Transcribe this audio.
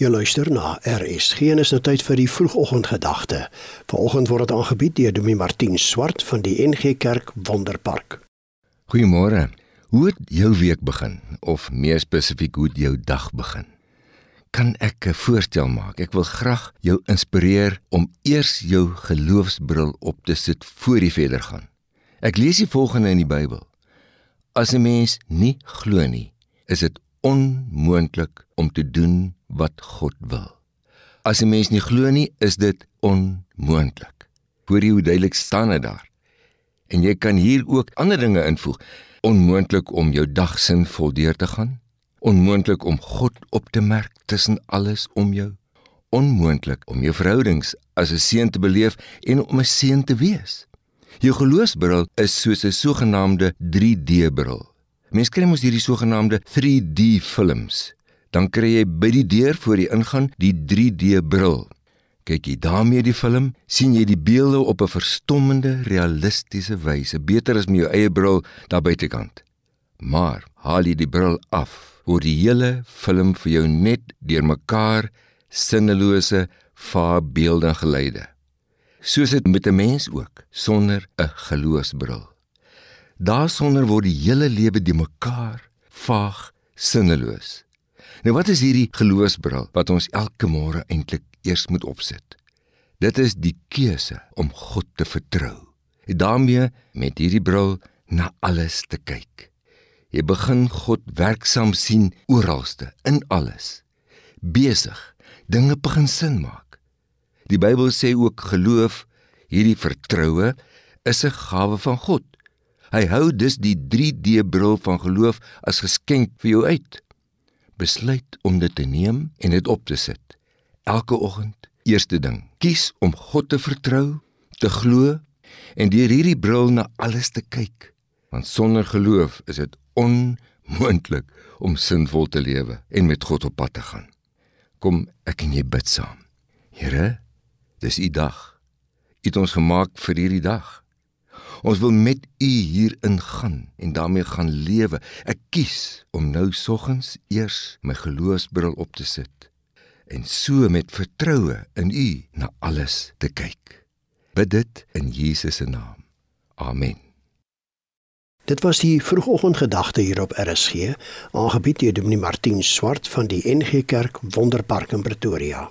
Jy luister na RSG en is nou tyd vir die vroegoggendgedagte. Vanoggend word dit aangebied deur Dominee Martin Swart van die NG Kerk Wonderpark. Goeiemôre. Hoe het jou week begin of meer spesifiek hoe het jou dag begin? Kan ek 'n voorstel maak? Ek wil graag jou inspireer om eers jou geloofsbril op te sit voor jy verder gaan. Ek lees die volgende in die Bybel. As 'n mens nie glo nie, is dit onmoontlik om te doen wat God wil. As 'n mens nie glo nie, is dit onmoontlik. Hoor jy hoe duidelik staan dit daar? En jy kan hier ook ander dinge invoeg. Onmoontlik om jou dag sinvol deur te gaan. Onmoontlik om God op te merk tussen alles om jou. Onmoontlik om jou verhoudings as 'n seun te beleef en om 'n seun te wees. Jou geloofsbril is soos 'n sogenaamde 3D-bril. Mense kry mos hierdie sogenaamde 3D films. Dan kry jy by die deur voor jy ingaan die 3D bril. Kyk jy daarmee die film, sien jy die beelde op 'n verstommende realistiese wyse, beter as met jou eie bril daar buitekant. Maar haal jy die bril af, word die hele film vir jou net deurmekaar sinnelose vaarbeelde geleide. Soos dit met 'n mens ook sonder 'n geloofsbril. Daarsonder word die hele lewe die mekaar vaag, sinneloos. Nou wat is hierdie geloofsbril wat ons elke môre eintlik eers moet opsit? Dit is die keuse om God te vertrou. En daarmee met hierdie bril na alles te kyk. Jy begin God werksaam sien oralste, in alles. Besig, dinge begin sin maak. Die Bybel sê ook geloof, hierdie vertroue is 'n gawe van God. Hy hou dus die 3D bril van geloof as geskenk vir jou uit. Besluit om dit te neem en dit op te sit. Elke oggend, eerste ding, kies om God te vertrou, te glo en deur hierdie bril na alles te kyk. Want sonder geloof is dit onmoontlik om sinvol te lewe en met God op pad te gaan. Kom, ek en jy bid saam. Here, dis u dag. U het ons gemaak vir hierdie dag. Ons wil met U hier ingaan en daarmee gaan lewe. Ek kies om nou soggens eers my geloofsbril op te sit en so met vertroue in U na alles te kyk. Bid dit in Jesus se naam. Amen. Dit was die vroegoggendgedagte hier op RSG, aangebied deur Dominee Martin Swart van die NG Kerk Wonderpark in Pretoria.